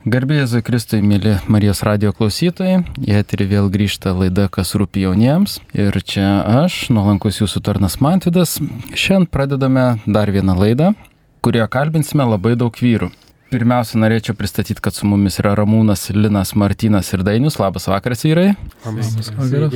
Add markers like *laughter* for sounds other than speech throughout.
Garbėjai Kristui, mėly Marijos radio klausytojai, į eterį vėl grįžta laida Kas rūpi jauniems. Ir čia aš, nuolankus jūsų tarnas Mantvidas. Šiandien pradedame dar vieną laidą, kurioje kalbinsime labai daug vyrų. Pirmiausia, norėčiau pristatyti, kad su mumis yra Ramūnas, Linas, Martinas ir Dainius. Labas vakaras, vyrai. Labas vakaras.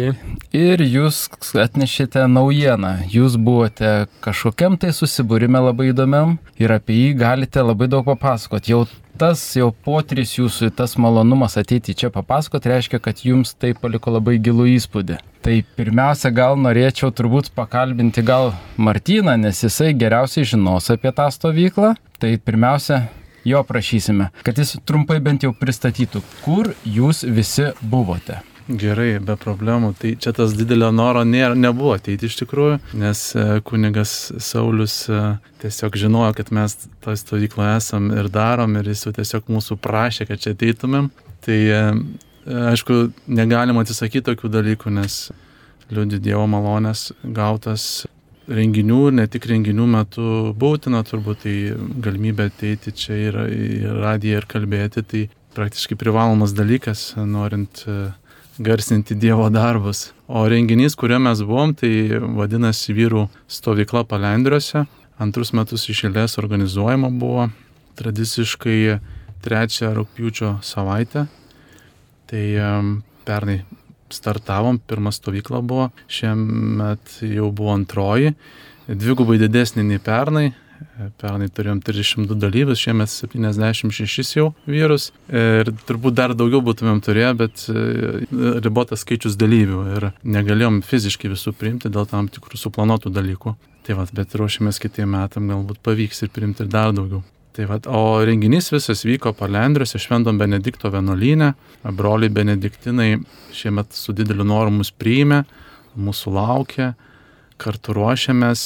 Ir jūs atnešėte naujieną. Jūs buvote kažkokiam tai susibūrime labai įdomiam ir apie jį galite labai daug papasakoti. Jau tas jau potris jūsų, tas malonumas ateiti čia papasakoti reiškia, kad jums tai paliko labai gilų įspūdį. Tai pirmiausia, gal norėčiau turbūt pakalbinti gal Martyną, nes jisai geriausiai žinos apie tą stovyklą. Tai pirmiausia, jo prašysime, kad jis trumpai bent jau pristatytų, kur jūs visi buvote. Gerai, be problemų. Tai čia tas didelio noro nėra, nebuvo ateiti iš tikrųjų, nes e, kunigas Saulis e, tiesiog žinojo, kad mes toje stovykloje esam ir darom ir jis jau tiesiog mūsų prašė, kad čia ateitumėm. Tai e, aišku, negalima atsisakyti tokių dalykų, nes liūdį Dievo malonės gautas renginių ir ne tik renginių metu būtina turbūt tai galimybė ateiti čia ir į radiją ir kalbėti, tai praktiškai privalomas dalykas, norint e, garsinti Dievo darbus. O renginys, kurio mes buvom, tai vadinasi vyrų stovykla palendriuose. Antrus metus išėlės organizuojama buvo tradiciškai trečią rūpjūčio savaitę. Tai pernai startavom, pirma stovykla buvo, šiemet jau buvo antroji, dvigubai didesnė nei pernai. Pernai turėjom 32 dalyvius, šiemet 76 jau vyrus ir turbūt dar daugiau būtumėm turėję, bet e, ribotas skaičius dalyvių ir negalėjom fiziškai visų priimti dėl tam tikrų suplanuotų dalykų. Tai vad, bet ruošiamės kitiem metam, galbūt pavyks ir priimti ir dar daugiau. Tai vat, o renginys visas vyko Palendriuose, Šventom Benedikto vienuolynė. Broliai Benediktinai šiemet su dideliu noru mus priėmė, mūsų laukia, kartu ruošiamės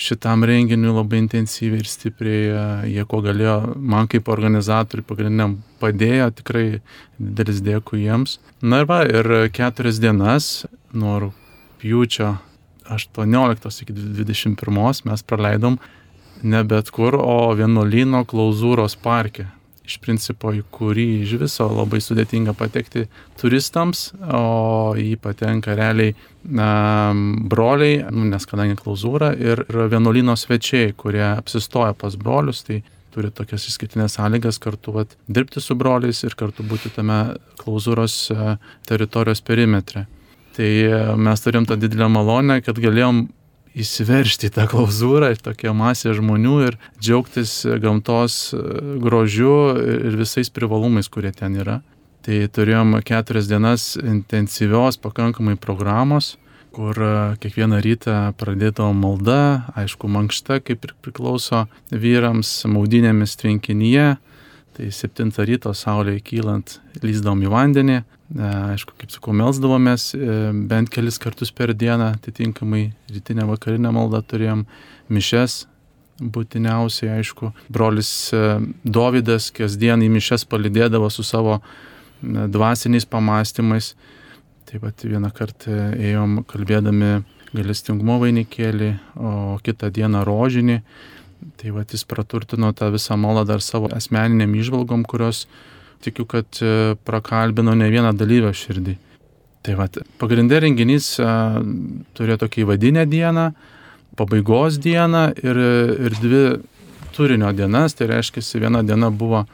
šitam renginiui labai intensyviai ir stipriai. Jie ko galėjo, man kaip organizatoriui pagrindiniam padėjo, tikrai didelis dėkui jiems. Na ir va, ir keturias dienas nuo rūpjūčio 18 iki 21 mes praleidom ne bet kur, o vienuolyno klauzūros parke. Iš principo, į kurį iš viso labai sudėtinga patekti turistams, o jį patenka realiai na, broliai, nu, nes kadangi klauzūra ir, ir vienuolyno svečiai, kurie apsistoja pas brolius, tai turi tokias įskaitinės sąlygas kartu vat, dirbti su broliais ir kartu būti tame klauzūros e, teritorijos perimetre. Tai e, mes turim tą didelę malonę, kad galėjom įsiveršti į tą klauzūrą, tokia masė žmonių ir džiaugtis gamtos e, grožiu ir visais privalumais, kurie ten yra. Tai turėjom keturias dienas intensyvios pakankamai programos, kur e, kiekvieną rytą pradėdavo malda, aišku, mankšta, kaip ir priklauso vyrams, maudinėmis tvenkinyje. Tai 7 ryto saulėje kylant lyzdom į vandenį, E, aišku, kaip sakau, melsdavomės e, bent kelis kartus per dieną, atitinkamai rytinę vakarinę maldą turėjom mišes, būtiniausiai, aišku, brolis e, Dovydas kasdien į mišes palidėdavo su savo dvasiniais pamastymais. Taip pat vieną kartą ėjom kalbėdami galestingumo vainikėlį, o kitą dieną rožinį. Tai va jis praturtino tą visą maldą dar savo asmeniniam išvalgom, kurios tikiu, kad e, prakalbino ne vieną dalyvę širdį. Tai va, pagrindė renginys a, e, turėjo tokį vadinę dieną, pabaigos dieną ir, ir dvi turinio dienas, tai reiškia, viena diena buvo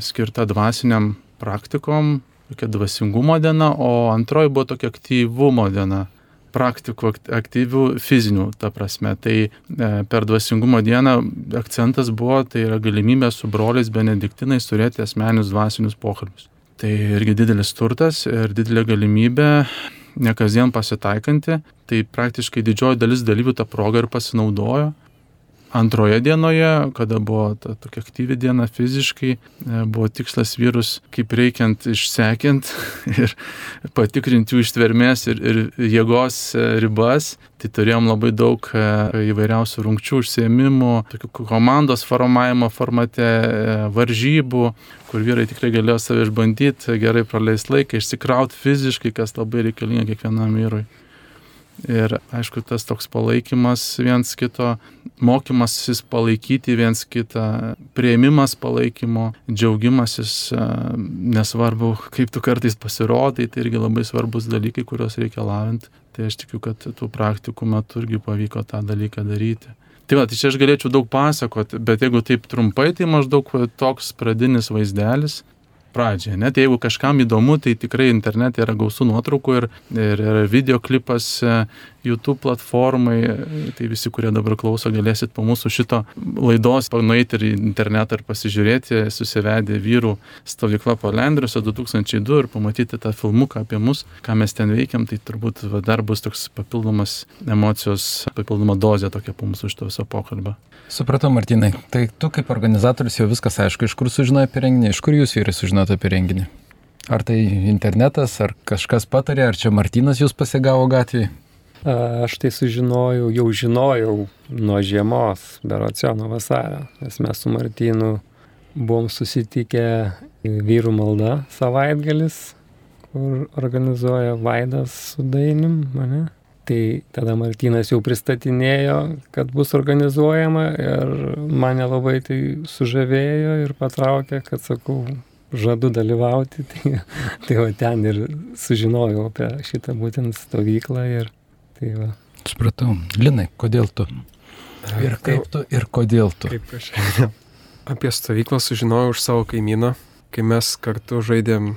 skirta dvasiniam praktikom, tokia dvasingumo diena, o antroji buvo tokia aktyvumo diena praktikų aktyvių fizinių, ta prasme. Tai e, per dvasingumo dieną akcentas buvo, tai yra galimybė su broliais benediktinais turėti asmenius dvasinius pokalbius. Tai irgi didelis turtas ir didelė galimybė ne kasdien pasitaikanti, tai praktiškai didžioji dalis dalyvių tą progą ir pasinaudojo Antroje dienoje, kada buvo ta tokia aktyvi diena fiziškai, e, buvo tikslas vyrus kaip reikiant išsekint *laughs* ir patikrinti jų ištvermės ir, ir jėgos e, ribas. Tai turėjom labai daug e, įvairiausių rungčių užsiemimų, tokių komandos formavimo formate, varžybų, kur vyrai tikrai galėjo save išbandyti, gerai praleisti laiką, išsikrauti fiziškai, kas labai reikalinga kiekvienam vyrui. Ir aišku, tas toks palaikymas viens kito, mokymasis palaikyti viens kitą, prieimimas palaikymo, džiaugimasis, e, nesvarbu, kaip tu kartais pasirodai, tai irgi labai svarbus dalykai, kuriuos reikia lavinti. Tai aš tikiu, kad tų praktikų metu irgi pavyko tą dalyką daryti. Tai va, tai čia aš galėčiau daug pasakoti, bet jeigu taip trumpai, tai maždaug toks pradinis vaizdelis pradžioje. Net jeigu kažkam įdomu, tai tikrai internete yra gausų nuotraukų ir, ir, ir videoklipas YouTube platformai, tai visi, kurie dabar klauso, galėsit po mūsų šito laidos nueiti ir į internetą ir pasižiūrėti, susivedė vyrų stovykla po Lendriuose 2002 ir pamatyti tą filmuką apie mus, ką mes ten veikiam, tai turbūt va, dar bus toks papildomas emocijos, papildoma dozė tokia po mūsų šito viso pokalbio. Supratau, Martinai. Tai tu kaip organizatorius jau viskas aišku, iš kur sužinojai apie renginį, iš kur jūs vyrai sužinojote apie renginį? Ar tai internetas, ar kažkas patarė, ar čia Martinas jūs pasigavo gatvėje? Aš tai sužinojau, jau žinojau nuo žiemos, berocio nuo vasario, nes mes su Martinu buvom susitikę vyrų malda savaitgalis, kur organizuoja Vaidas su Dainim mane. Tai tada Martinas jau pristatinėjo, kad bus organizuojama ir mane labai tai sužavėjo ir patraukė, kad sakau, žadu dalyvauti. *laughs* Tai, tai va ten ir sužinojau apie šitą būtent stovyklą ir Tai va. Supratau. Linai, kodėl tu? Ir kaip tu, ir kodėl tu? Kaip aš. *laughs* Apie stovyklą sužinojau už savo kaimyną, kai mes kartu žaidėm,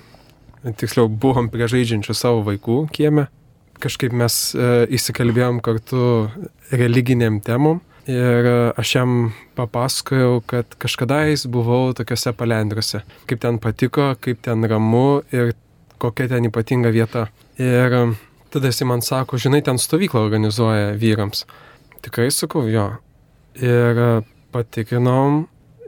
tiksliau buvom prie žaidžiančių savo vaikų kieme. Kažkaip mes e, įsikalbėjom kartu religiniam temom ir e, aš jam papasakojau, kad kažkada jis buvau tokiuose palendriuose. Kaip ten patiko, kaip ten ramu ir kokia ten ypatinga vieta. Ir Tada jis man sako, žinai, ten stovyklą organizuoja vyrams. Tikrai sakau, jo. Ir e, patikrinom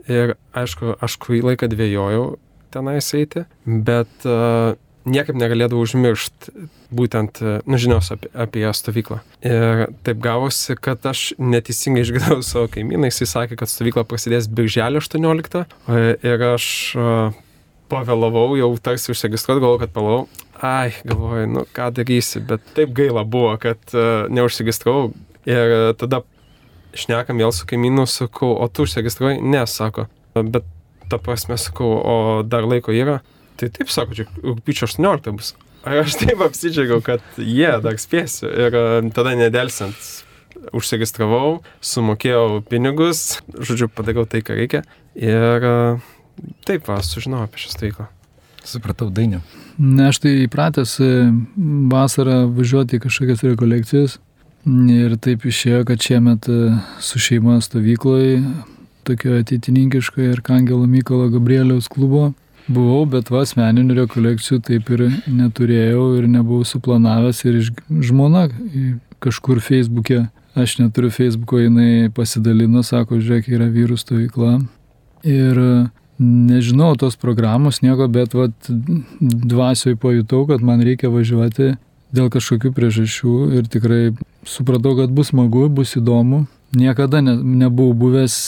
ir aišku, aš kurį laiką dvėjojau tenais eiti, bet uh, niekaip negalėdavau užmiršti būtent, e, nu, žinios apie, apie stovyklą. Ir taip gavosi, kad aš neteisingai išgirdau *laughs* savo kaimyną, jisai sakė, kad stovykla prasidės birželio 18 ir aš uh, pavėlavau, jau tarsi užsiregistruoti, galvoju, kad pavėlavau. Ai, galvoju, nu ką darysi, bet taip gaila buvo, kad uh, neužsiregistravau. Ir uh, tada šnekam vėl su kaimynu, sakau, o tu užsiregistravai? Ne, sako. Bet ta prasme, sakau, o dar laiko yra? Tai taip, sako, čia rūpiučio 18 bus. Ir aš taip apsidžiaugiau, kad jie yeah, dar spėsiu. Ir uh, tada nedelsiant užsiregistravau, sumokėjau pinigus, žodžiu, padariau tai, ką reikia. Ir uh, Taip, va, sužinojau apie šią stovyklą. Supratau, dainiu. Ne, aš tai įpratęs e, vasarą važiuoti į kažkokias rekolekcijas ir taip išėjo, kad šiemet e, su šeima stovykloje, tokio ateitininkiškoje ir Kangelo Mykolo Gabrieliaus klubo buvau, bet va asmeninių rekolekcijų taip ir neturėjau ir nebuvau suplanavęs ir žmona kažkur Facebook'e, aš neturiu Facebook'o, jinai pasidalino, sako, žiūrėk, yra vyrų stovykla. Ir nežinau tos programos nieko, bet vat, dvasioj pajutau, kad man reikia važiuoti dėl kažkokių priežasčių ir tikrai supratau, kad bus smagu, bus įdomu. Niekada ne, nebuvau buvęs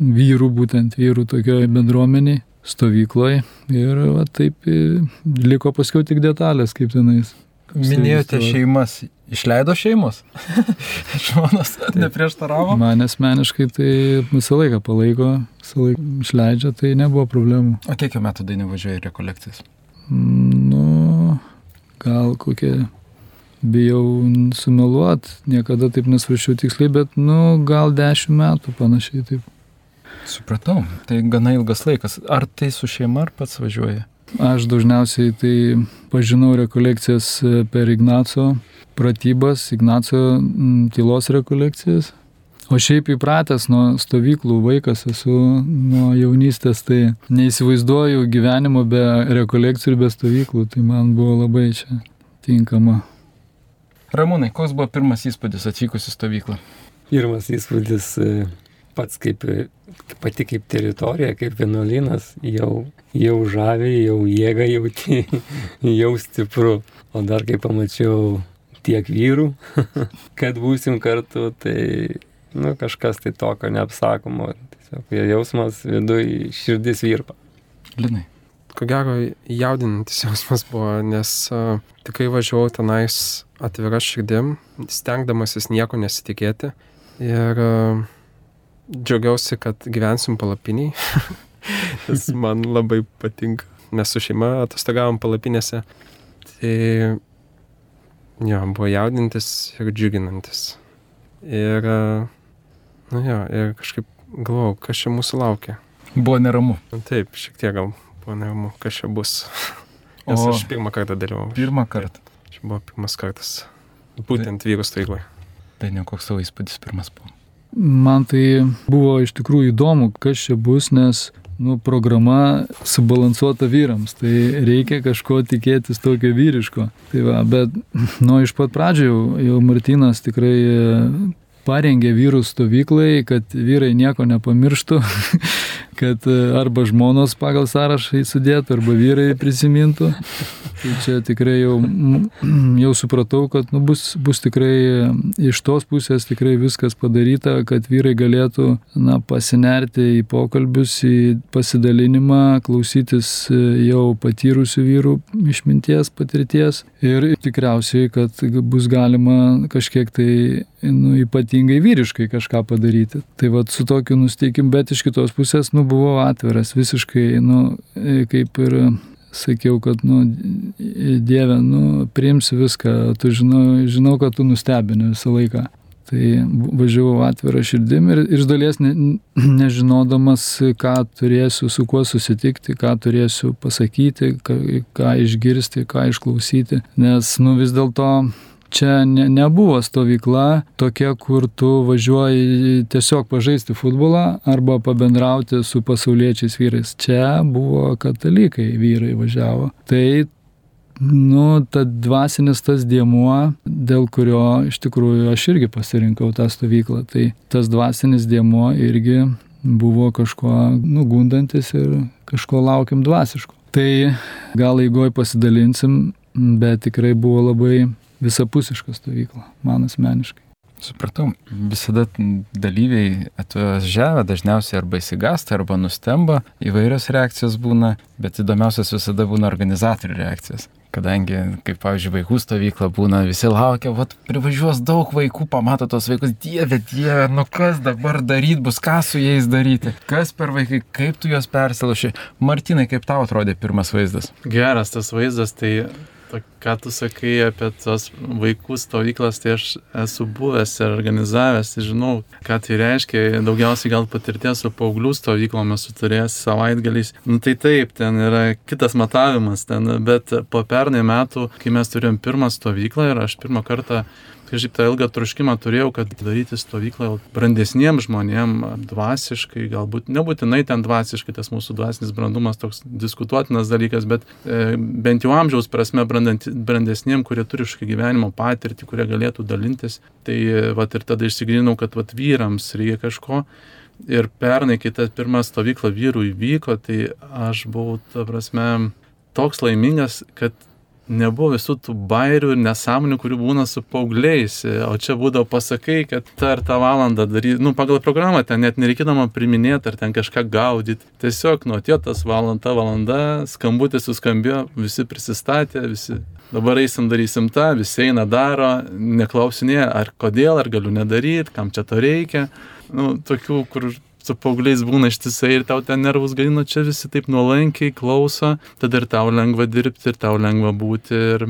vyrų, būtent vyrų tokioje bendruomeniai, stovykloje ir va, taip liko paskui tik detalės, kaip tenais. Minėjote šeimas. Išleido šeimos? *laughs* Žmonas neprieštaravo? Man asmeniškai tai visą laiką palaiko, visą laiką išleidžia, tai nebuvo problemų. O kiek metų dainų važiuoja į rekolekcijas? Nu, gal kokie, bijau sumeluot, niekada taip nesvaršiau tiksliai, bet, nu, gal dešimt metų panašiai taip. Supratau, tai gana ilgas laikas. Ar tai su šeima, ar pats važiuoja? Aš dažniausiai tai pažinau rekolekcijas e, per Ignaco pratybas, Ignaco tylos rekolekcijas. O šiaip įpratęs nuo stovyklų vaikas esu nuo jaunystės, tai neįsivaizduoju gyvenimo be rekolekcijų ir be stovyklų, tai man buvo labai čia tinkama. Ramūnai, koks buvo pirmas įspūdis atvykus į stovyklą? Pirmas įspūdis e, pats kaip pati kaip teritorija, kaip vienuolynas, jau, jau žavi, jau jėga jauti, *laughs* jau stipru. O dar kai pamačiau tiek vyrų, *laughs* kad būsim kartu, tai nu, kažkas tai tokio neapsakomo. Tiesiog jausmas viduje širdis virpa. Linai. ko gero jaudinantis jausmas buvo, nes uh, tikrai važiavau tenais atvira širdim, stengdamasis nieko nesitikėti. Ir uh, džiaugiausi, kad gyvensim palapiniai, *laughs* nes man labai patinka. Mes su šeima atostogavom palapinėse. Tai jo, buvo jaudintis ir džiuginantis. Ir, nu jo, ir kažkaip galvojau, kas čia mūsų laukia. Buvo neramu. Taip, šiek tiek gal buvo neramu, kas čia bus. *laughs* Nes o aš pirmą kartą dalyvau. Pirmą kartą. Čia buvo pirmas kartas. Būtent vyrų stovykloje. Tai ne koks savo įspūdis pirmas buvo. Man tai buvo iš tikrųjų įdomu, kas čia bus, nes nu, programa subalansuota vyrams, tai reikia kažko tikėtis tokio vyriško. Tai va, bet *laughs* nuo iš pat pradžio jau, jau Martinas tikrai e, parengė vyrų stovyklai, kad vyrai nieko nepamirštų, *laughs* kad e, arba žmonos pagal sąrašą įsudėtų, arba vyrai prisimintų. Tai čia tikrai jau, *clears throat* jau supratau, kad nu, bus, bus tikrai iš tos pusės tikrai viskas padaryta, kad vyrai galėtų na, pasinerti į pokalbius, į pasidalinimą, klausytis jau patyrusių vyrų išminties, patirties ir tikriausiai, kad bus galima kažkiek tai nu, ypatingai vyriškai kažką padaryti. Tai vad su tokiu nusteikim, bet iš kitos pusės nu, buvau atviras visiškai, nu, kaip ir sakiau, kad, nu, Dieve, nu, priimsi viską, tu žinau, žinau, kad tu nustebini visą laiką. Tai važiavau atvirą širdim ir iš dalies ne, nežinodamas, ką turėsiu, su kuo susitikti, ką turėsiu pasakyti, ką, ką išgirsti, ką išklausyti. Nes, nu, vis dėlto čia ne, nebuvo stovykla tokia, kur tu važiuoji tiesiog pažaisti futbolą arba pabendrauti su pasauliečiais vyrais. Čia buvo katalikai vyrai važiavo. Tai nu, ta dvasinis tas diemuo, dėl kurio iš tikrųjų aš irgi pasirinkau tą stovyklą. Tai tas dvasinis diemuo irgi buvo kažko nugundantis ir kažko laukiam dvasiško. Tai gal įgoj pasidalinsim, bet tikrai buvo labai visapusiška stovykla, man asmeniškai. Supratau, visada dalyviai atvažiavę dažniausiai arba įsigasta, arba nustemba, įvairios reakcijos būna, bet įdomiausias visada būna organizatorių reakcijos. Kadangi, kaip pavyzdžiui, vaikų stovykla būna, visi laukia, vat privažiuos daug vaikų, pamato tos vaikus, dieve, dieve, nu kas dabar daryti bus, ką su jais daryti, kas per vaikai, kaip tu juos persiloši. Martinai, kaip tau atrodė pirmas vaizdas? Geras tas vaizdas, tai ką tu sakai apie tos vaikų stovyklas, tai aš esu buvęs ir organizavęs, tai žinau, ką tai reiškia. Daugiausiai gal patirties su paauglių stovyklom esu turėjęs savaitgaliais. Nu tai taip, ten yra kitas matavimas, ten, bet po pernai metų, kai mes turėjom pirmą stovyklą ir aš pirmą kartą kažkaip tą ilgą troškimą turėjau, kad daryti stovyklą brandesniems žmonėms, dvasiškai, galbūt nebūtinai ten dvasiškai, tas mūsų dvasinis brandumas toks diskutuotinas dalykas, bet e, bent jau amžiaus prasme brandesniems, kurie turi kažkokį gyvenimo patirtį, kurie galėtų dalintis. Tai e, vat, ir tada išsigrinau, kad vat, vyrams reikia kažko. Ir pernai, kai ta pirma stovykla vyrų įvyko, tai aš buvau, ta prasme, toks laimingas, kad nebuvo visų tų bairių ir nesąmonių, kurių būna su paaugliais. O čia būdavo pasakai, kad tą ir tą valandą daryti, nu, pagal programą ten net nereikėdama priminėti ar ten kažką gaudyti. Tiesiog nuo tie tas valanda, valanda, skambutis suskambėjo, visi prisistatė, visi dabar eisim darysim tą, visi eina daro, neklausinėja, ar kodėl, ar galiu nedaryti, kam čia to reikia. Nu, tokių, kur su paaugliais būna ištisai ir tau ten nervus gadina, čia visi taip nuolankiai klauso, tada ir tau lengva dirbti, ir tau lengva būti, ir,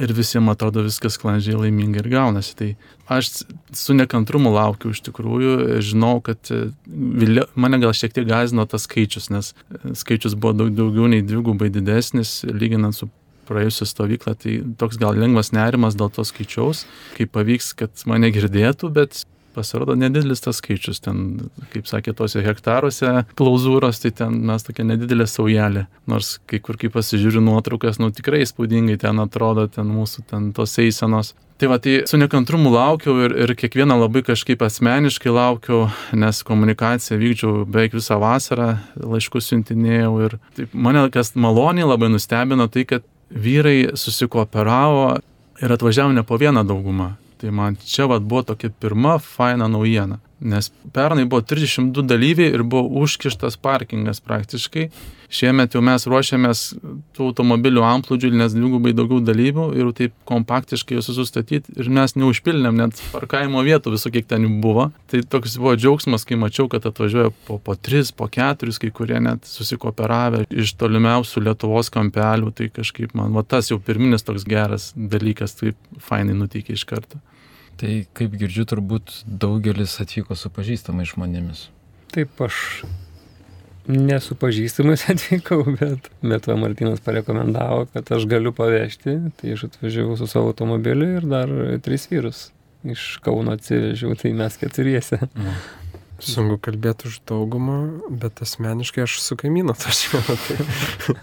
ir visiems atrodo viskas sklandžiai laimingai ir gaunasi. Tai aš su nekantrumu laukiu iš tikrųjų, žinau, kad vilė, mane gal šiek tiek gazino tas skaičius, nes skaičius buvo daug daugiau nei dvigubai didesnis, lyginant su praėjusią stovyklą, tai toks gal lengvas nerimas dėl to skaičiaus, kaip pavyks, kad mane girdėtų, bet pasirodo nedidelis tas skaičius, ten, kaip sakė, tose hektaruose klauzūros, tai ten mes tokia nedidelė saujelė, nors kai kur, kai pasižiūriu nuotraukas, nu tikrai įspūdingai ten atrodo, ten mūsų ten tos eisenos. Tai va, tai su nekantrumu laukiau ir, ir kiekvieną labai kažkaip asmeniškai laukiau, nes komunikaciją vykdžiau beveik visą vasarą, laiškus siuntinėjau ir taip, mane kas maloniai labai nustebino tai, kad vyrai susikooperavo ir atvažiavo ne po vieną daugumą. Tai man čia vat, buvo tokia pirma faina naujiena. nes pernai buvo 32 dalyviai ir buvo užkištas parkingas praktiškai. Šiemet jau mes ruošiamės tų automobilių amplūdžių, nes dvigubai daugiau dalyvių ir taip kompaktiškai juos sustatyti ir mes neužpildėm net parkavimo vietų visų, kiek ten jų buvo. Tai toks buvo džiaugsmas, kai mačiau, kad atvažiuoja po, po 3, po 4, kai kurie net susikooperavę iš tolimiausių Lietuvos kampelių, tai kažkaip man, va tas jau pirminis toks geras dalykas, taip fainai nutikė iš karto. Tai kaip girdžiu, turbūt daugelis atvyko su pažįstamais žmonėmis. Taip, aš nesu pažįstamais *laughs* atvykau, bet, bet va Martinas parekomendavo, kad aš galiu pavežti, tai aš atvažiavau su savo automobiliu ir dar tris vyrus iš Kauno atsivežiau, tai mes keturiese. Mhm. Sunku kalbėti už daugumą, bet asmeniškai aš su kaimynu atvažiavau, tai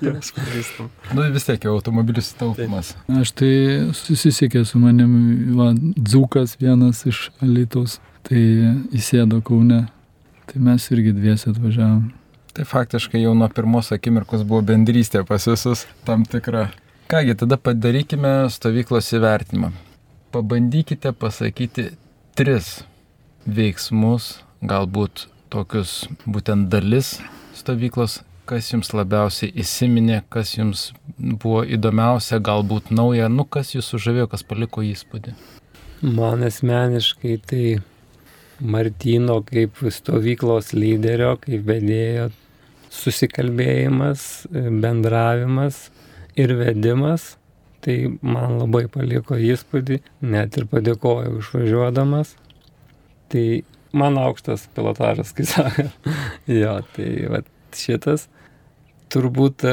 jas pažįstam. Nu vis tiek jau automobilis taupimas. Aš tai susisiekė su manim, va, Dzukas vienas iš Alitos, tai įsėdo Kaune, tai mes irgi dviesi atvažiavom. Tai faktiškai jau nuo pirmos akimirkos buvo bendrystė pas visus tam tikra. Kągi, tada padarykime stovyklos įvertinimą. Pabandykite pasakyti tris veiksmus, galbūt tokius būtent dalis stovyklos, kas jums labiausiai įsiminė, kas jums buvo įdomiausia, galbūt nauja, nu kas jūs sužavėjo, kas paliko įspūdį. Man asmeniškai tai Martino kaip stovyklos lyderio, kaip vedėjo susikalbėjimas, bendravimas ir vedimas, tai man labai paliko įspūdį, net ir padėkoju išvažiuodamas. Tai man aukštas pilotažas, kai *laughs* sako. jo, tai va, šitas turbūt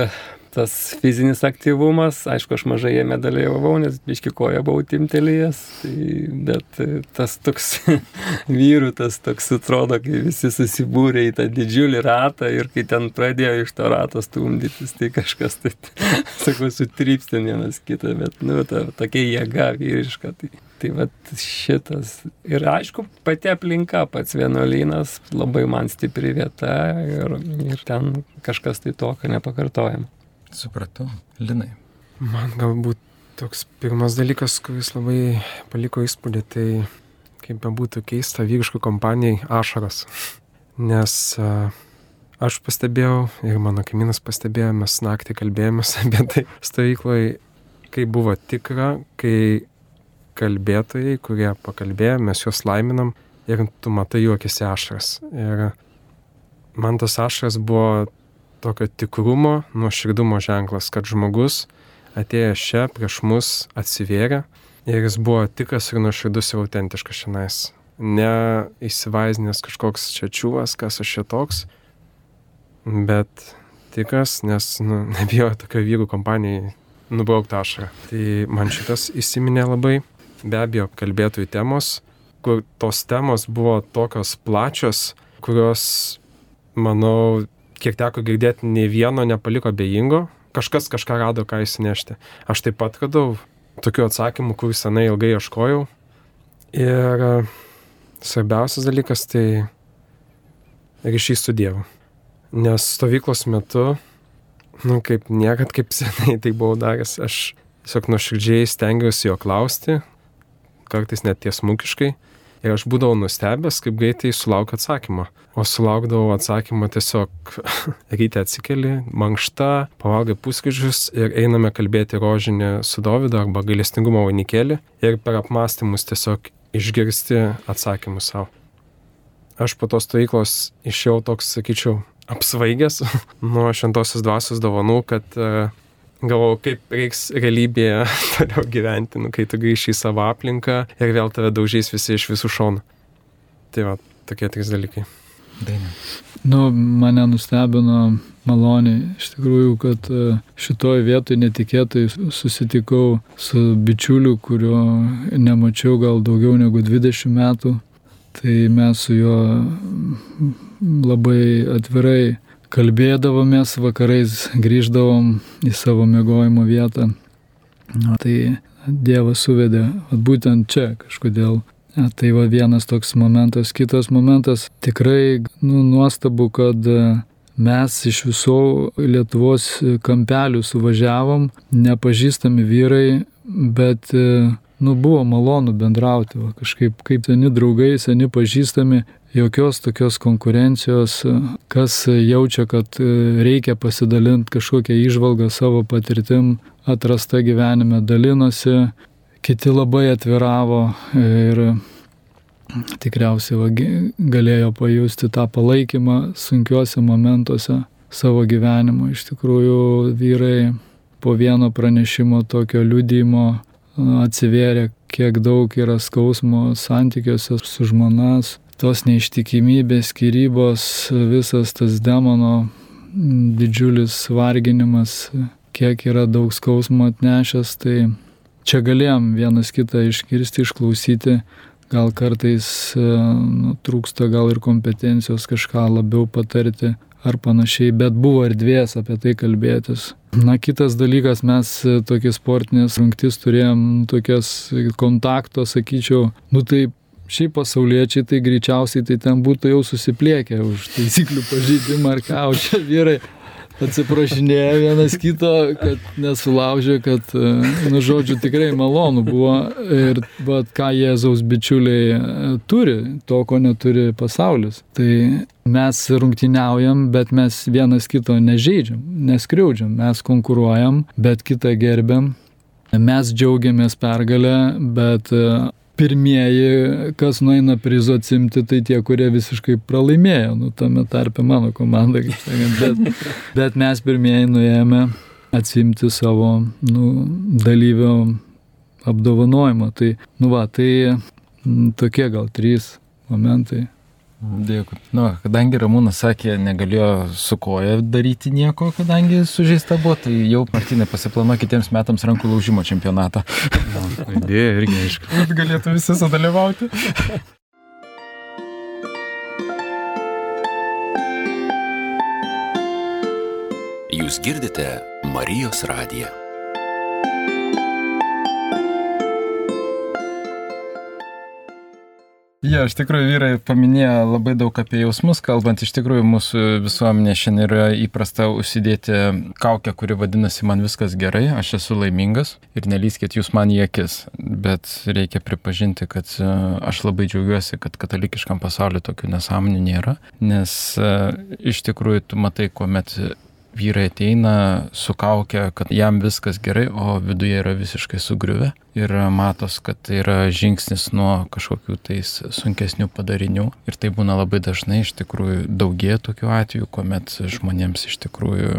tas fizinis aktyvumas, aišku, aš mažai jame dalyvavau, nes biški koja buvau timtelėjęs, tai, bet e, tas toks *laughs* vyrų, tas toks atrodo, kai visi susibūrė į tą didžiulį ratą ir kai ten pradėjo iš to rato stumdytis, tai kažkas taip, *laughs* sakau, sutrypsti vienas kitą, bet, nu, ta, tokia jėga vyriška. Tai. Tai va šitas. Ir aišku, pati aplinka, pats vienuolynas, labai man stipri vieta ir, ir ten kažkas tai tokio nepakartojama. Supratau. Linai. Man galbūt toks pirmas dalykas, kuris labai paliko įspūdį, tai kaip bebūtų keista vyriškų kompanijai ašaras. Nes aš pastebėjau ir mano kaimynas pastebėjo, mes naktį kalbėjomės *laughs* apie tai stovykloje, kai buvo tikra, kai kalbėtojai, kurie pakalbėjo, mes juos laiminam ir tu matai akise ašaras. Ir man tas ašaras buvo tokio tikrumo, nuoširdumo ženklas, kad žmogus atėjęs čia prieš mus atsivėrė ir jis buvo tikras ir nuoširdus ir autentiškas šiandien. Ne įsivaizdinęs kažkoks čia čiūvas, kas aš čia toks, bet tikras, nes nu, *laughs* nebijojo tokio vyrų kompanijai nubraukti ašarą. Tai man šitas įsiminė labai be abejo kalbėtojų temos, kur tos temos buvo tokios plačios, kurios, manau, kiek teko girdėti, nei vieno nepaliko bejingo, kažkas kažką rado, ką įsinešti. Aš taip pat radau tokių atsakymų, kur senai ilgai ieškojau. Ir e, svarbiausias dalykas tai ryšys su Dievu. Nes stovyklos metu, nu kaip niekad, kaip *laughs* senai tai buvau daręs, aš tiesiog nuoširdžiai stengiausi jo klausti, kartais net tiesmukiškai. Ir aš būdavau nustebęs, kaip greitai sulaukiu atsakymą. O sulaukdavau atsakymą tiesiog *laughs* ryte atsikeli, mankšta, pavalgai puskryžius ir einame kalbėti rožinį su Dovydu arba gailestingumo vainikėlį ir per apmąstymus tiesiog išgirsti atsakymus savo. Aš po tos stovyklos išėjau toks, sakyčiau, apsvaigęs *laughs* nuo šventosios dvasios dovanų, kad uh, galvojau, kaip reiks realybėje *laughs* toliau gyventi, nu, kai tu grįši į savo aplinką ir vėl tave daužys visi iš visų šonų. Tai va, tokie trys dalykai. Dainė. Nu, mane nustebino maloniai. Iš tikrųjų, kad e, šitoje vietoje netikėtai susitikau su bičiuliu, kurio nemačiau gal daugiau negu 20 metų. Tai mes su juo labai atvirai kalbėdavomės, vakarais grįždavom į savo mėgojimo vietą. Na, tai Dievas suvedė būtent čia kažkodėl. A, tai va vienas toks momentas. Kitas momentas tikrai nu, nuostabu, kad mes iš visų Lietuvos kampelių suvažiavom, nepažįstami vyrai, bet nu, buvo malonu bendrauti, va, kažkaip kaip seni draugai, seni pažįstami jokios tokios konkurencijos, kas jaučia, kad reikia pasidalinti kažkokią išvalgą savo patirtim, atrasta gyvenime, dalinosi, kiti labai atviravo ir tikriausiai va, galėjo pajusti tą palaikymą sunkiuose momentuose savo gyvenimo. Iš tikrųjų, vyrai po vieno pranešimo tokio liudymo atsivėrė, kiek daug yra skausmo santykiuose su žmonas, tos neištikimybės, skirybos, visas tas demono didžiulis varginimas, kiek yra daug skausmo atnešęs, tai čia galėjom vienas kitą iškirsti, išklausyti, gal kartais nu, trūksta gal ir kompetencijos kažką labiau patarti ar panašiai, bet buvo erdvės apie tai kalbėtis. Na, kitas dalykas, mes tokie sportinės rungtis turėjom tokias kontakto, sakyčiau, nu tai šiaip pasauliečiai tai greičiausiai tai ten būtų jau susipliekę už taisyklių pažydimą ar ką, o čia vyrai atsiprašinėja vienas kito, kad nesulaužė, kad, nu, žodžiu, tikrai malonu buvo ir bet ką Jėzaus bičiuliai e, turi, to, ko neturi pasaulis. Tai mes rungtyniaujam, bet mes vienas kito nežaidžiam, neskriaudžiam, mes konkuruojam, bet kitą gerbiam. Mes džiaugiamės pergalę, bet pirmieji, kas nueina prizo atsimti, tai tie, kurie visiškai pralaimėjo, nu, tame tarpe mano komanda, kaip sakant, bet, *laughs* bet mes pirmieji nuėjome atsimti savo nu, dalyvio apdovanojimą. Tai, nu va, tai m, tokie gal trys momentai. Dėkui. Nu, kadangi Ramūnas sakė, negalėjo su koja daryti nieko, kadangi sužeista buvo, tai jau Martinai pasiplanuoja kitiems metams rankų laužimo čempionatą. Idėja irgi aišku. Kad galėtų visi sudalyvauti. Jūs girdite Marijos radiją. Jo, iš tikrųjų vyrai paminėjo labai daug apie jausmus, kalbant, iš tikrųjų mūsų visuomenė šiandien yra įprasta užsidėti kaukę, kuri vadinasi man viskas gerai, aš esu laimingas ir nelyskit jūs man į akis. Bet reikia pripažinti, kad e, aš labai džiaugiuosi, kad katalikiškam pasauliu tokių nesąmonių nėra, nes e, iš tikrųjų tu matai, kuomet vyrai ateina su kaukia, kad jam viskas gerai, o viduje yra visiškai sugriuvę. Ir matos, kad tai yra žingsnis nuo kažkokių tais sunkesnių padarinių. Ir tai būna labai dažnai, iš tikrųjų, daugie tokių atvejų, kuomet žmonėms iš tikrųjų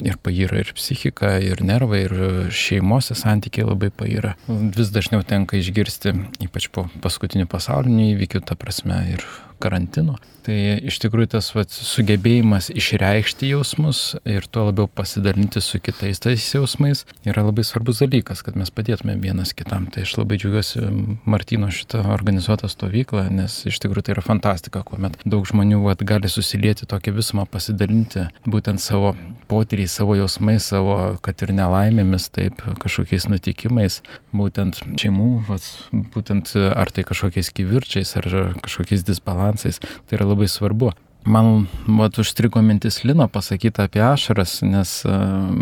ir pavyra ir psichika, ir nervai, ir šeimose santykiai labai pavyra. Vis dažniau tenka išgirsti, ypač po paskutinių pasaulinių įvykių, ta prasme, ir karantino. Tai iš tikrųjų tas vat, sugebėjimas išreikšti jausmus ir tuo labiau pasidalinti su kitais tais jausmais yra labai svarbus dalykas, kad mes padėtume vienas kitam. Tai aš labai džiaugiuosi Martino šitą organizuotą stovyklą, nes iš tikrųjų tai yra fantastika, kuomet daug žmonių vat, gali susilieti tokią visumą, pasidalinti būtent savo potyriais, savo jausmais, savo, kad ir nelaimėmis, taip, kažkokiais nutikimais, būtent šeimų, vat, būtent ar tai kažkokiais kivirčiais, ar kažkokiais disbalansais. Tai yra labai svarbu. Man vat, užstrigo mintis Lino pasakyti apie ašaras, nes uh,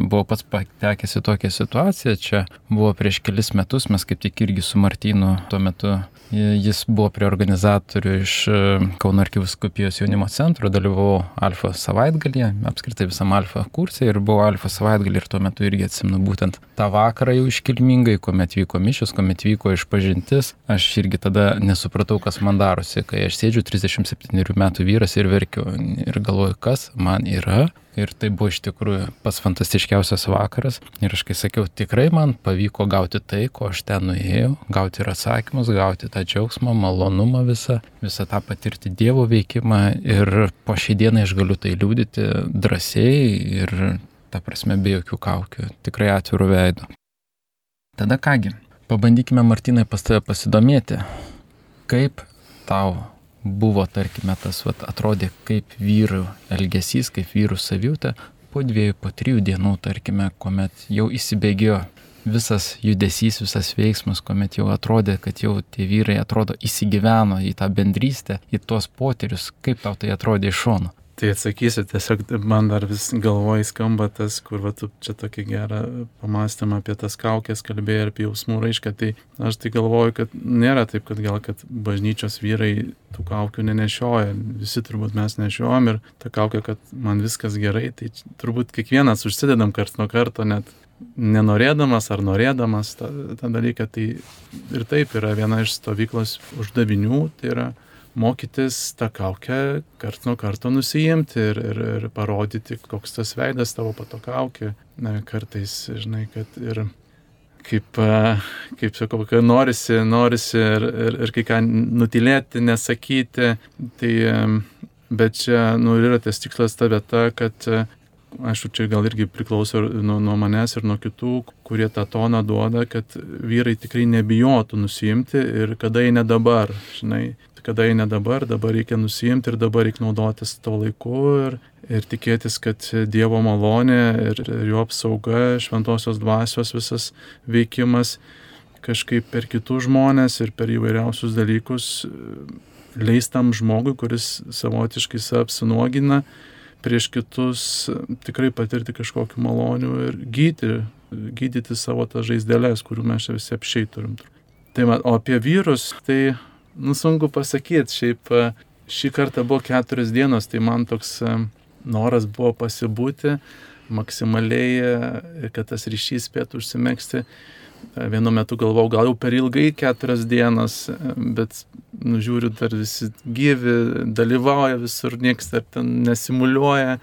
buvau pats patekęs į tokią situaciją. Čia buvo prieš kelis metus, mes kaip tik irgi su Martinu tuo metu Jis buvo prie organizatorių iš Kauno arkiviskupijos jaunimo centro, dalyvau Alfa savaitgalį, apskritai visam Alfa kursė ir buvau Alfa savaitgalį ir tuo metu irgi atsimenu būtent tą vakarą jau iškilmingai, kuomet vyko mišius, kuomet vyko išpažintis. Aš irgi tada nesupratau, kas man darosi, kai aš sėdžiu 37 metų vyras ir verkiu ir galvoju, kas man yra Ir tai buvo iš tikrųjų pats fantastiškiausias vakaras. Ir aš kai sakiau, tikrai man pavyko gauti tai, ko aš ten nuėjau, gauti ir atsakymus, gauti tą džiaugsmą, malonumą visą, visą tą patirti Dievo veikimą. Ir po šiai dienai aš galiu tai liūdyti drąsiai ir, ta prasme, be jokių kaukių, tikrai atvirų veidų. Tada kągi, pabandykime Martinai pas tave pasidomėti, kaip tau buvo, tarkime, tas vat, atrodė kaip vyrų elgesys, kaip vyrų savijūta po dviejų, po trijų dienų, tarkime, kuomet jau įsibėgėjo visas judesys, visas veiksmas, kuomet jau atrodė, kad jau tie vyrai atrodo įsigyveno į tą bendrystę, į tuos potyrius, kaip tau tai atrodė iš šono. Tai atsakysiu, tiesiog man dar vis galvoj skamba tas, kur va, tu čia tokį gerą pamastymą apie tas kaukės kalbėjai ir apie jausmų raišką. Tai aš tai galvoju, kad nėra taip, kad gal, kad bažnyčios vyrai tų kaukių nenešioja. Visi turbūt mes nešiojam ir ta kaukė, kad man viskas gerai, tai turbūt kiekvienas užsidedam kart nuo karto, net nenorėdamas ar norėdamas tą, tą dalyką. Tai ir taip yra viena iš stovyklos uždavinių, tai yra mokytis tą kaukę kart nuo karto nusijimti ir, ir, ir parodyti, koks tas veidas tavo pato kaukė. Na, kartais, žinai, kad ir kaip, kaip sakau, kai norisi, norisi ir, ir, ir kai ką nutilėti, nesakyti, tai bet čia, nu, yra tas tikslas ta vieta, kad aišku, čia gal irgi priklauso nuo, nuo manęs ir nuo kitų, kurie tą toną duoda, kad vyrai tikrai nebijotų nusijimti ir kada jie ne dabar, žinai, kada eina dabar, dabar reikia nusijimti ir dabar reikia naudotis to laiku ir, ir tikėtis, kad Dievo malonė ir, ir jo apsauga, šventosios dvasios visas veikimas kažkaip per kitus žmonės ir per įvairiausius dalykus leis tam žmogui, kuris savotiškai apsinuogina prieš kitus, tikrai patirti kažkokiu maloniu ir gydyti, gydyti savo tas žaizdelės, kurių mes visi apšiai turim. Tai, o apie vyrus, tai Nu, sunku pasakyti, šiaip e, šį kartą buvo keturios dienos, tai man toks e, noras buvo pasibūti maksimaliai, e, kad tas ryšys spėtų užsimėgsti. Vienu metu galvau, gal jau per ilgai keturias dienas, bet nužiūriu, dar visi gyvi, dalyvauja visur, niekas dar ten nesimuliuoja.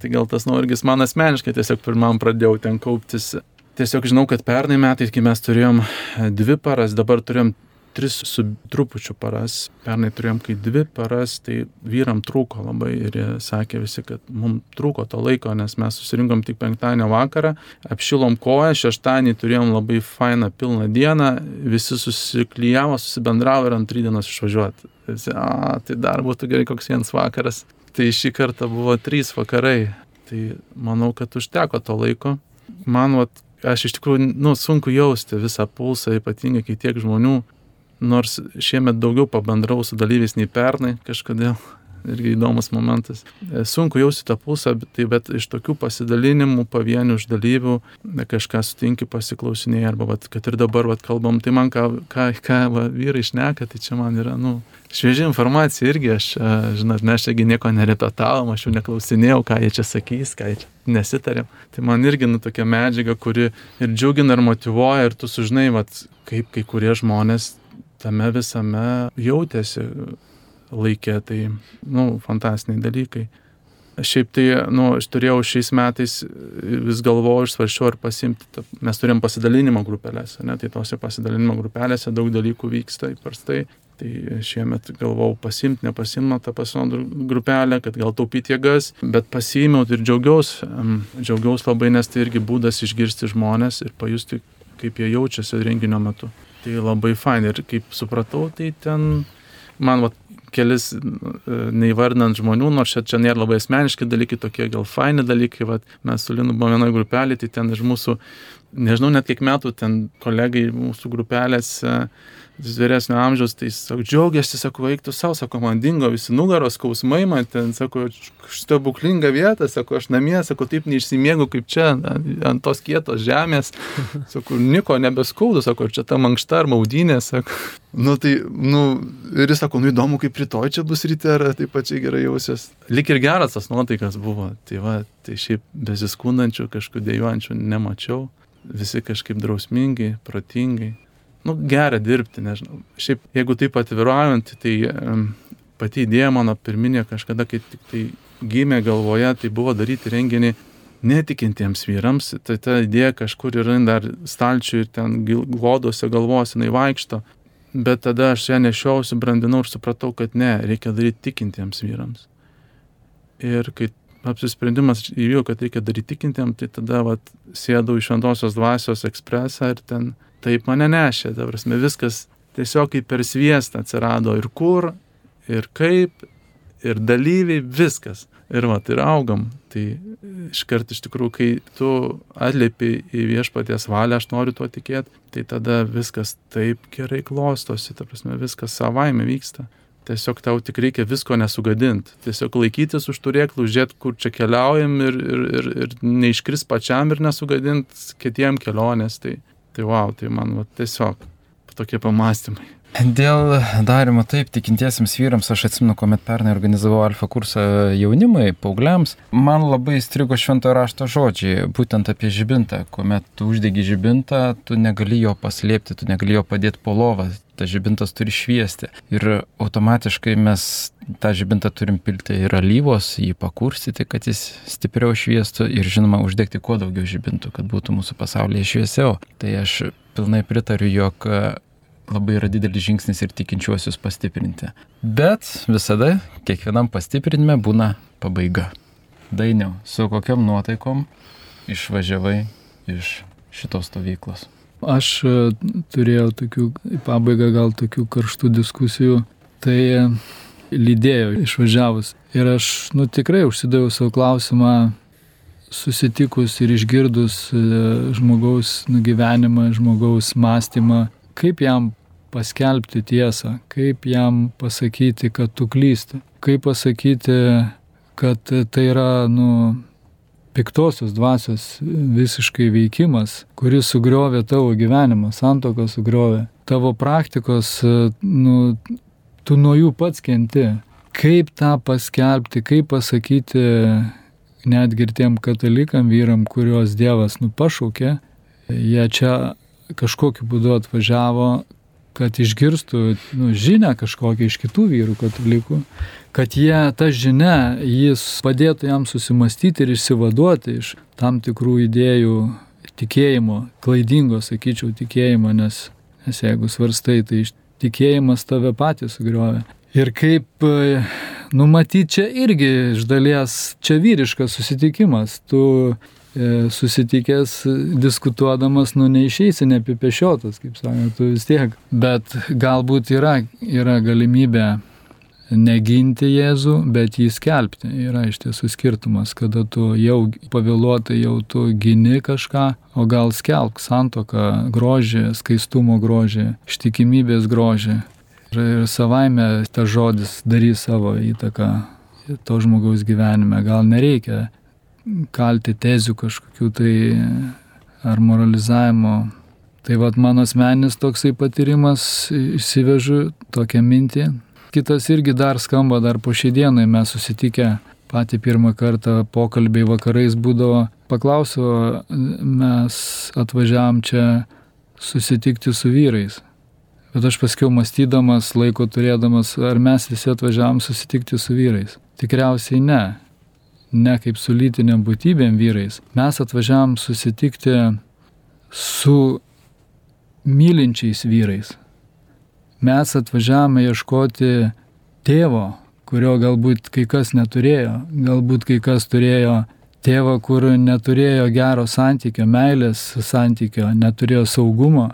Tai gal tas nuorgis man asmeniškai tiesiog pirmam pradėjau ten kauptis. Tiesiog žinau, kad pernai metais, kai mes turėjom dvi paras, dabar turėjom tris su trupučiu paras. Pernai turėjom kai dvi paras, tai vyram trūko labai ir jie sakė visi, kad mums trūko to laiko, nes mes susirinkom tik penktadienio vakarą, apšilom koją, šeštadienį turėjom labai fainą pilną dieną, visi susiklyjavo, susibendravo ir antrį dienos išvažiuoti. A, tai dar būtų gerai koks vienas vakaras. Tai šį kartą buvo trys vakarai. Tai manau, kad užteko to laiko. Man, vat, aš iš tikrųjų, nu, sunku jausti visą pulsą, ypatingai kai tiek žmonių nors šiemet daugiau pabendrau su dalyviais nei pernai kažkodėl. Irgi įdomus momentas. E, sunku jausti tą pulsą, bet, tai, bet iš tokių pasidalinimų, pavienių iš dalyvių, kažką sutinki, pasiklausinėjai, arba vat, kad ir dabar vat, kalbam, tai man ką, ką, ką va, vyrai išneka, tai čia man yra, nu, šviežia informacija irgi, aš, e, žinot, mes čiagi nieko nerepetavom, aš jų neklausinėjau, ką jie čia sakys, ką jie čia nesitarėm. Tai man irgi, nu, tokia medžiaga, kuri ir džiugina, ir motivuoja, ir tu sužinai, vat, kaip kai kurie žmonės tame visame jautėsi laikė, tai, nu, fantastiniai dalykai. Šiaip tai, nu, aš turėjau šiais metais, vis galvojau ir svaršiau ar pasimti, mes turėjom pasidalinimo grupelėse, ne, tai tose pasidalinimo grupelėse daug dalykų vyksta įprastai. Tai šiemet galvojau pasimti, nepasimti tą pasinodų grupelę, kad gal taupyti jėgas, bet pasiėmiau ir džiaugiausi. Džiaugiausi labai, nes tai irgi būdas išgirsti žmonės ir pajusti, kaip jie jaučiasi renginio metu. Tai labai fain. Ir kaip supratau, tai ten man vat, kelis e, neįvardinant žmonių, nors čia, čia nėra labai asmeniški dalykai, tokie gal faini dalykai, vat, mes su Linu buvome vienoje grupelėje, tai ten iš mūsų, nežinau net kiek metų, ten kolegai mūsų grupelėse vyresnio amžiaus, tai sako, džiaugiasi, sako, eiktų savo, sako, man dingo visi nugaros skausmai, man ten, sako, stebuklinga vieta, sako, aš namie, sako, taip neišsimiegu kaip čia, ant tos kietos žemės, *laughs* sako, niko nebeskaudu, sako, čia ta mankšta ar maudynė, sako. Nu tai, nu, ir jis sako, nu įdomu, kaip rytoj čia bus ryte, ar taip pačiai gerai jausies. Lik ir geras tas nuotaikas buvo, tai va, tai šiaip besiskundančių, kažkokių dėjuojančių nemačiau, visi kažkaip drausmingai, protingai nu, gera dirbti, nežinau. Šiaip, jeigu taip atviruojant, tai um, pati idėja mano pirminė kažkada, kai tik tai gimė galvoje, tai buvo daryti renginį netikintiems vyrams. Tai ta idėja kažkur yra dar stalčių ir ten glodose galvos jinai vaikšto. Bet tada aš ją nešiausi, brandinau ir supratau, kad ne, reikia daryti tikintiems vyrams. Ir kai apsisprendimas įvyko, kad reikia daryti tikintiems, tai tada vat, sėdau iš Šventosios dvasios ekspresą ir ten taip mane nešė, ta prasme, viskas tiesiog kaip per sviestą atsirado ir kur, ir kaip, ir dalyviai, viskas. Ir va, ir augam. Tai iškart iš tikrųjų, kai tu atliepi į viešpaties valią, aš noriu tuo tikėti, tai tada viskas taip gerai klostosi, ta prasme, viskas savaime vyksta. tiesiog tau tik reikia visko nesugadinti. Tiesiog laikytis už turėklų, žiūrėti, kur čia keliaujam ir, ir, ir, ir neiškris pačiam ir nesugadinti kitiem kelionės. Tai, tai wow, tai man va, tiesiog tokie pamastymai. Dėl darimo taip tikintiesiems vyrams, aš atsimenu, kuomet pernai organizavau alfa kursą jaunimui, paaugliams, man labai įstrigo šventojo rašto žodžiai, būtent apie žibintą. Kuomet tu uždegi žibintą, tu negali jo paslėpti, tu negali jo padėti po lovą, tas žibintas turi šviesti. Ir automatiškai mes tą žibintą turim pilti ir alyvos, jį pakurstyti, kad jis stipriau šviestų ir žinoma uždegti kuo daugiau žibintų, kad būtų mūsų pasaulyje šviesiau. Tai aš pilnai pritariu, jog labai yra didelis žingsnis ir tikinčiuosius pastiprinti. Bet visada kiekvienam pastiprinime būna pabaiga. Dainiau, su kokiam nuotaikom išvažiavai iš šitos stovyklos? Aš e, turėjau tokių, į pabaigą gal tokių karštų diskusijų, tai e, lydėjo išvažiavus. Ir aš, nu tikrai užsidaviau savo klausimą, susitikus ir išgirdus e, žmogaus nugyvenimą, žmogaus mąstymą, kaip jam paskelbti tiesą, kaip jam pasakyti, kad tu klysti, kaip pasakyti, kad tai yra, nu, piktosios dvasios visiškai veikimas, kuris sugriovė tavo gyvenimą, santoką sugriovė, tavo praktikos, nu, tu nuo jų pats kenti. Kaip tą paskelbti, kaip pasakyti netgi ir tiem katalikam vyram, kuriuos Dievas nu pašaukė, jie čia kažkokiu būdu atvažiavo, kad išgirstų nu, žinę kažkokią iš kitų vyrų katalikų, kad jie tą žinę, jis padėtų jam susimastyti ir išsivaduoti iš tam tikrų idėjų tikėjimo, klaidingo, sakyčiau, tikėjimo, nes, nes jeigu svarstai, tai tikėjimas tave patį sugriovė. Ir kaip numatyti čia irgi iš dalies, čia vyriškas susitikimas, tu E, susitikęs, diskutuodamas, nu neišeisi neapipešiotas, kaip sakė, tu vis tiek. Bet galbūt yra, yra galimybė neginti Jėzų, bet jį skelbti. Yra iš tiesų skirtumas, kada tu jau pavėluotai jau tu gini kažką, o gal skelbk santoką, grožį, skaistumo grožį, ištikimybės grožį. Ir, savaime tas žodis darys savo įtaką to žmogaus gyvenime. Gal nereikia kalti tezių kažkokių tai ar moralizavimo. Tai vad mano asmeninis toksai patyrimas, išsivežu tokią mintį. Kitas irgi dar skamba, dar po šiai dienai mes susitikę patį pirmą kartą pokalbiai vakarais būdavo. Paklausiau, mes atvažiavam čia susitikti su vyrais. Bet aš paskiau mąstydamas, laiko turėdamas, ar mes visi atvažiavam susitikti su vyrais. Tikriausiai ne ne kaip su lytiniam būtybėm vyrais. Mes atvažiavam susitikti su mylinčiais vyrais. Mes atvažiavome ieškoti tėvo, kurio galbūt kai kas neturėjo, galbūt kai kas turėjo tėvą, kur neturėjo gero santykio, meilės santykio, neturėjo saugumo.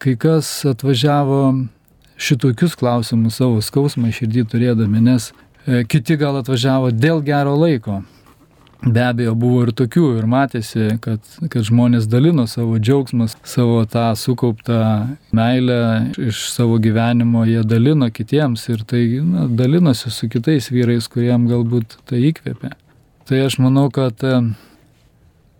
Kai kas atvažiavo šitokius klausimus savo skausmą širdį turėdami, nes e, kiti gal atvažiavo dėl gero laiko, Be abejo, buvo ir tokių, ir matėsi, kad, kad žmonės dalino savo džiaugsmas, savo tą sukauptą meilę iš savo gyvenimo, jie dalino kitiems ir tai na, dalinosi su kitais vyrais, kuriem galbūt tai įkvėpė. Tai aš manau, kad e,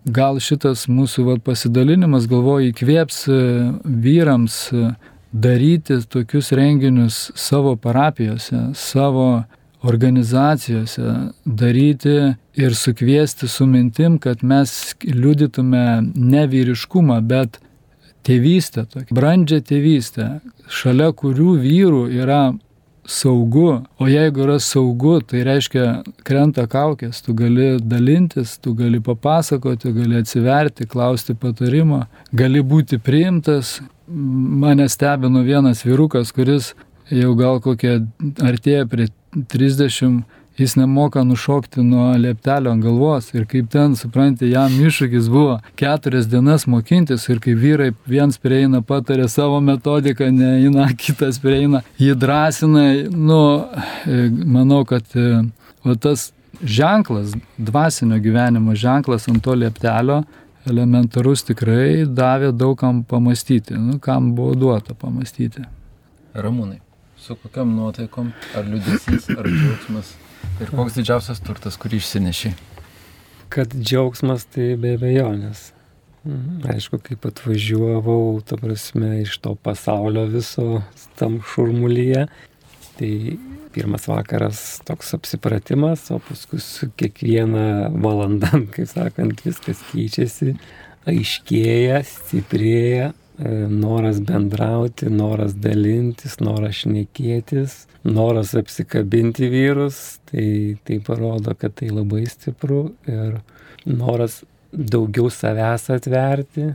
gal šitas mūsų va, pasidalinimas, galvoju, įkvėps e, vyrams e, daryti tokius renginius savo parapijose, savo organizacijose daryti ir sukviesti su mintim, kad mes liudytume ne vyriškumą, bet tėvystę, tokią brandžią tėvystę, šalia kurių vyrų yra saugu, o jeigu yra saugu, tai reiškia krenta kaukės, tu gali dalintis, tu gali papasakoti, gali atsiverti, klausti patarimo, gali būti priimtas. Mane stebino vienas vyrukas, kuris jau gal kokie artėja prie 30 jis nemoka nušokti nuo leptelio ant galvos. Ir kaip ten, suprantate, jam iššūkis buvo keturias dienas mokintis. Ir kai vyrai viens prieina, patarė savo metodiką, neina, kitas prieina, jį drąsina, nu, e, manau, kad e, o tas ženklas, dvasinio gyvenimo ženklas ant to leptelio, elementarus tikrai davė daugam pamastyti, nu, kam buvo duota pamastyti. Ramūnai Su kokiam nuotaikom? Ar liūdėsys, ar džiaugsmas? Ir koks didžiausias turtas, kurį išsinešiai? Kad džiaugsmas tai be abejonės. Mhm. Aišku, kaip atvažiuovau, ta prasme, iš to pasaulio viso tam šurmulyje, tai pirmas vakaras toks apsipratimas, o paskui su kiekviena valanda, *laughs* kaip sakant, viskas keičiasi, aiškėja, stiprėja, noras bendrauti, noras dalintis, noras šnekėtis, noras apsikabinti vyrus, tai, tai parodo, kad tai labai stipru ir noras daugiau savęs atverti,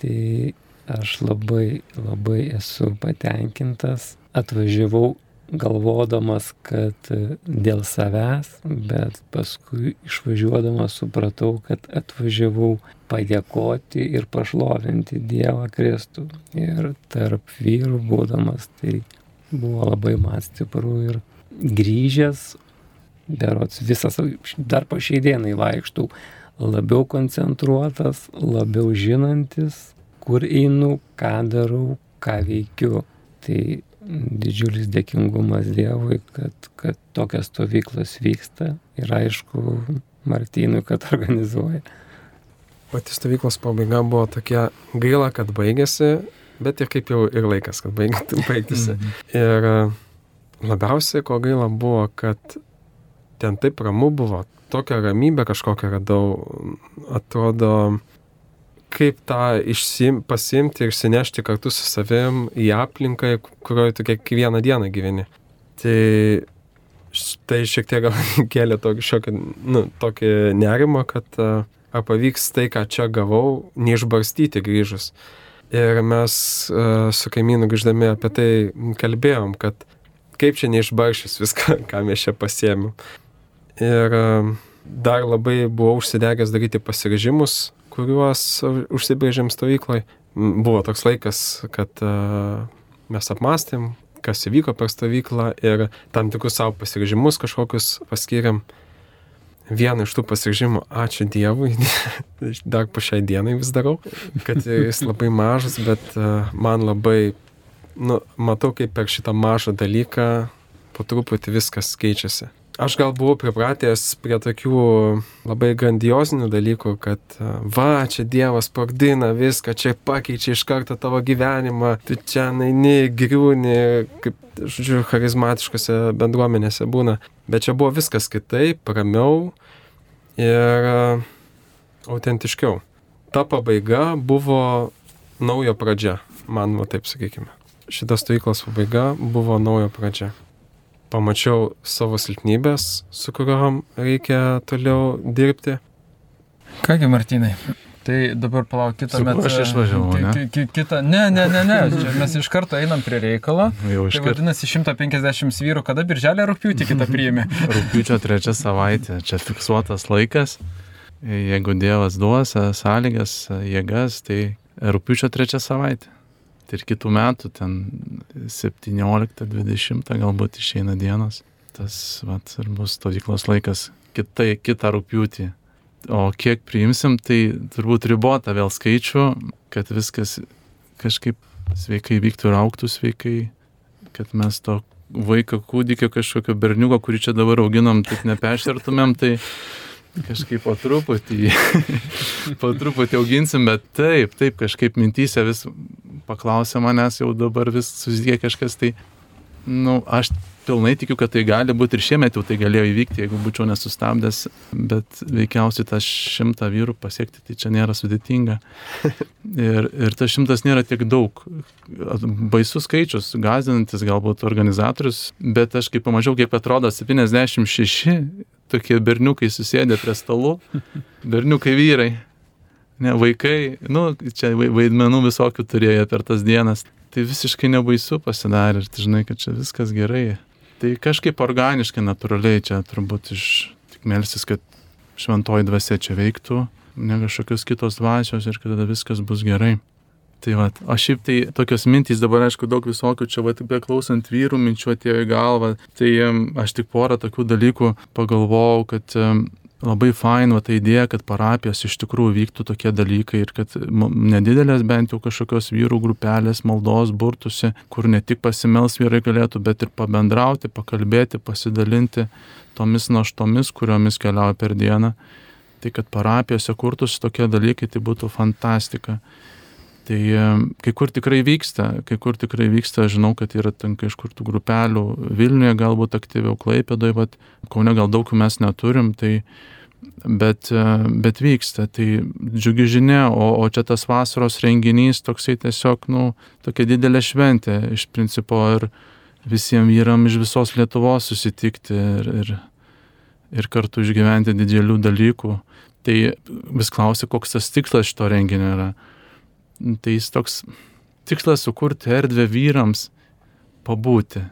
tai aš labai, labai esu patenkintas. Atvažiavau galvodamas, kad dėl savęs, bet paskui išvažiuodamas supratau, kad atvažiavau padėkoti ir pašlovinti Dievą Kristų. Ir tarp vyrų būdamas, tai buvo labai man stipru ir grįžęs, berots visas, dar po šiai dienai vaikštų, labiau koncentruotas, labiau žinantis, kur einu, ką darau, ką veikiu. Tai didžiulis dėkingumas Dievui, kad, kad tokios stovyklos vyksta ir aišku, Martynui, kad organizuoja. Pati stovyklos pabaiga buvo tokia gaila, kad baigėsi, bet ir kaip jau ir laikas, kad *laughs* baigtųsi. Mhm. Ir e, labiausiai ko gaila buvo, kad ten taip ramu buvo, tokią ramybę kažkokią radau, atrodo, kaip tą išsim, pasimti ir išsinešti kartu su savim į aplinką, kurioje tu kiekvieną dieną gyveni. Tai tai šiek tiek gal *laughs* kėlė tokį, šiokį, nu, tokį nerimą, kad ar pavyks tai, ką čia gavau, neišbarstyti grįžus. Ir mes su kaimynu grįždami apie tai kalbėjom, kad kaip čia neišbaršys viską, *laughs* ką mes čia pasiemėm. Ir dar labai buvau užsidegęs daryti pasirežimus, kuriuos užsibrėžėm stovyklai. Buvo toks laikas, kad uh, mes apmastėm, kas įvyko per stovyklą ir tam tikrus savo pasirežimus kažkokius paskiriam vieną iš tų pasiržymų, ačiū Dievui, *laughs* dar po šiai dienai vis darau, kad jis labai mažas, bet e, man labai, nu, matau, kaip per šitą mažą dalyką po truputį viskas keičiasi. Aš gal buvau pripratęs prie tokių labai grandiozinių dalykų, kad e, va, čia Dievas sprogdina viską, čia pakeičia iš karto tavo gyvenimą, tu čia naini, griūni, kaip, žodžiu, charizmatiškose bendruomenėse būna. Bet čia buvo viskas kitaip, ramiau ir e, autentiškiau. Ta pabaiga buvo naujo pradžia, man, va taip sakykime. Šitas stovyklos pabaiga buvo naujo pradžia pamačiau savo silpnybės, su kuriuom reikia toliau dirbti. Kągi, Martinai, tai dabar palauk kitą metą. Aš išvažiavau, ne? Ki, kita, ne, ne, ne, ne, *laughs* čia mes iš karto einam prie reikalo. Jau iš Tai vadinasi 150 vyrų, kada birželį rūpiutį kitą *laughs* priėmė. Rūpiučio trečia savaitė, čia fiksuotas laikas. Jeigu Dievas duos sąlygas, jėgas, tai rūpiučio trečia savaitė. Ir kitų metų, ten 17-20 galbūt išeina dienos. Tas vat, ir bus stovyklos laikas kitai, kitą rūpjūtį. O kiek priimsim, tai turbūt ribota vėl skaičių, kad viskas kažkaip sveikai vyktų ir auktų sveikai, kad mes to vaiko kūdikio kažkokio berniuko, kurį čia dabar auginam, taip nepešertumėm, tai kažkaip po truputį, *laughs* po truputį auginsim, bet taip, taip kažkaip mintysė vis paklausė manęs jau dabar vis susidė kažkas, tai, na, nu, aš pilnai tikiu, kad tai gali būti ir šiemet jau tai galėjo įvykti, jeigu būčiau nesustabdęs, bet veikiausiai tą šimtą vyrų pasiekti, tai čia nėra sudėtinga. *laughs* Ir, ir tas šimtas nėra tiek daug. Baisus skaičius, gazdinantis galbūt organizatorius, bet aš kaip pamačiau, kaip atrodo 76 tokie berniukai susėdė prie stalų, berniukai vyrai. Ne, vaikai, nu, čia vaidmenų visokių turėjo per tas dienas. Tai visiškai nebaisu pasidarė ir tai žinai, kad čia viskas gerai. Tai kažkaip organiškai, natūraliai čia turbūt iš tik melsis, kad šventoji dvasia čia veiktų, ne kažkokios kitos dvasios ir kad tada viskas bus gerai. Tai va, o šiaip tai tokios mintys dabar, aišku, daug visokių čia, va, beklausant vyrų minčių atėjo į galvą, tai aš tik porą tokių dalykų pagalvojau, kad labai fain va ta idėja, kad parapijos iš tikrųjų vyktų tokie dalykai ir kad nedidelės bent jau kažkokios vyrų grupelės maldos burtųsi, kur ne tik pasimels vyrai galėtų, bet ir pabendrauti, pakalbėti, pasidalinti tomis naštomis, kuriomis keliauja per dieną. Tai kad parapijose kurtųsi tokie dalykai, tai būtų fantastika. Tai e, kai kur tikrai vyksta, kai kur tikrai vyksta, žinau, kad yra ten kažkur tų grupelių, Vilniuje galbūt aktyviau, Klaipėdoje, bet Kaune gal daug mes neturim, tai bet, e, bet vyksta, tai džiugi žinia, o, o čia tas vasaros renginys toksai tiesiog, nu, tokia didelė šventė iš principo ir visiems vyram iš visos Lietuvos susitikti ir, ir, ir kartu išgyventi didelių dalykų. Tai vis klausia, koks tas tikslas šito renginio yra tai jis toks tikslas sukurti erdvę vyrams pabūti.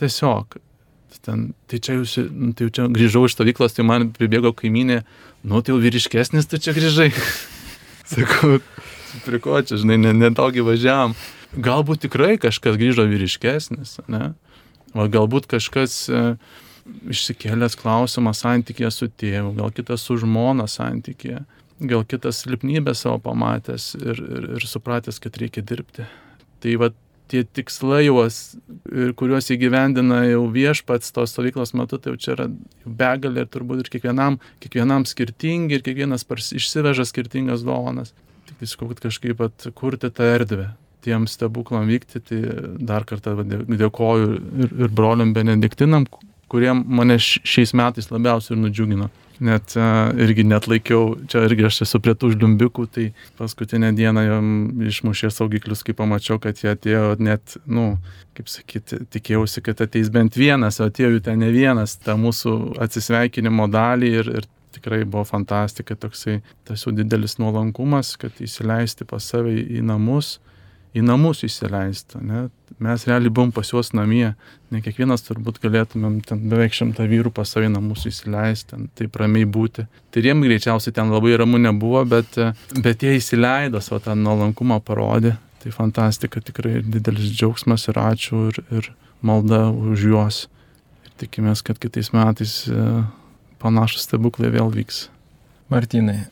Tiesiog. Ten, tai čia jūs, nu, tai jau čia grįžau iš stovyklos, tai man pribėgo kaiminė, nu tai jau vyriškesnis tu čia grįžai. *laughs* Sakau, prie ko čia, žinai, netaugi važiavam. Galbūt tikrai kažkas grįžo vyriškesnis, ne? O galbūt kažkas e, išsikėlęs klausimą santykėje su tėvu, gal kitas su žmona santykėje gal kitas silpnybę savo pamatęs ir, ir, ir supratęs, kad reikia dirbti. Tai va tie tikslai juos, kuriuos įgyvendina jau viešpats tos stovyklos metu, tai jau čia yra begalė ir turbūt ir kiekvienam, kiekvienam skirtingi ir kiekvienas išsiveža skirtingas dovanas. Tik visko, kad kažkaip atkurti tą erdvę tiems stebuklam vykti, tai dar kartą dėkoju ir, ir broliam Benediktinam, kurie mane šiais metais labiausiai ir nudžiugino. Net uh, irgi net laikiau, čia irgi aš esu prie tų žliumbikų, tai paskutinę dieną jam išmušė saugiklius, kai pamačiau, kad jie atėjo net, nu, kaip sakyti, tikėjausi, kad ateis bent vienas, o atėjo jų ten ne vienas, tą mūsų atsisveikinimo dalį ir, ir tikrai buvo fantastika, toksai tas jau didelis nuolankumas, kad įsileisti pas save į namus, į namus įsileisti. Ne? Mes realiai buvom pas juos namie, ne kiekvienas turbūt galėtumėm ten beveik šimtą vyrų pas save į namus įsileisti, taip ramiai būti. Tai jiem greičiausiai ten labai ramu nebuvo, bet, bet jie įsileido savo tą nuolankumą parodė. Tai fantastika, tikrai didelis džiaugsmas ir ačiū ir, ir malda už juos. Ir tikimės, kad kitais metais e, panašus stebuklai vėl vyks. Martinai,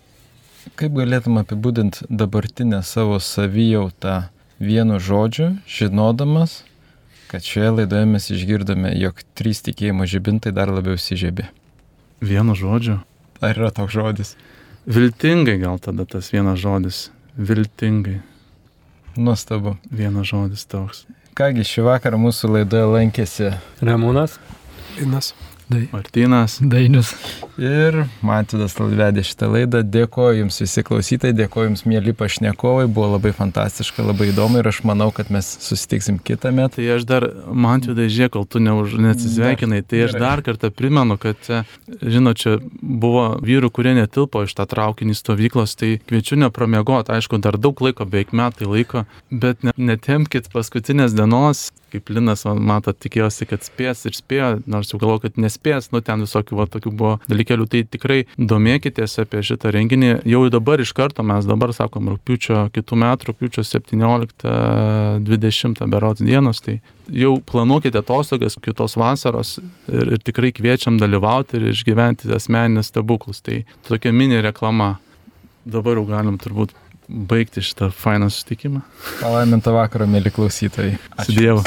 kaip galėtum apibūdinti dabartinę savo savijautą vienu žodžiu, žinodamas, kad šioje laidoje mes išgirdome, jog trys tikėjimo žibintai dar labiau įsižiebė. Vienu žodžiu. Ar yra toks žodis? Viltingai gal tada tas vienas žodis. Viltingai. Nuostabu. Vienas žodis toks. Kągi, šį vakarą mūsų laidoje lankėsi Ramūnas. Inas. Martinas. Dainius. ir Matydas vedė šitą laidą. Dėkoju Jums visi klausytojai, dėkoju Jums mėly pašnekovai, buvo labai fantastiška, labai įdomu ir aš manau, kad mes susitiksim kitą metą. Tai aš dar, man tu dažė, kol tu neuž- neatsisveikinai, tai aš dar kartą primenu, kad, žinot, čia buvo vyrų, kurie netilpo iš tą traukinį stovyklos, tai kviečiu nepramiegoti, aišku, dar daug laiko, beveik metai laiko, bet ne, netempkite paskutinės dienos, kaip Linas, man matot, tikėjosi, kad spės ir spėjo, nors jau galvoju, kad nespės, nu ten visokių va, tokių buvo dalykelių, tai tikrai domėkitės apie šitą renginį. Jau dabar iš karto mes dabar sakom, rūpiučio kitų metų, rūpiučio 17-20 berots dienos, tai jau planuokite atostogas kitos vasaros ir, ir tikrai kviečiam dalyvauti ir išgyventi asmeninės stebuklus. Tai tokia mini reklama. Dabar jau galim turbūt baigti šitą fainą susitikimą. Palaiminto vakaro, mėly klausytojai. Su Dievu.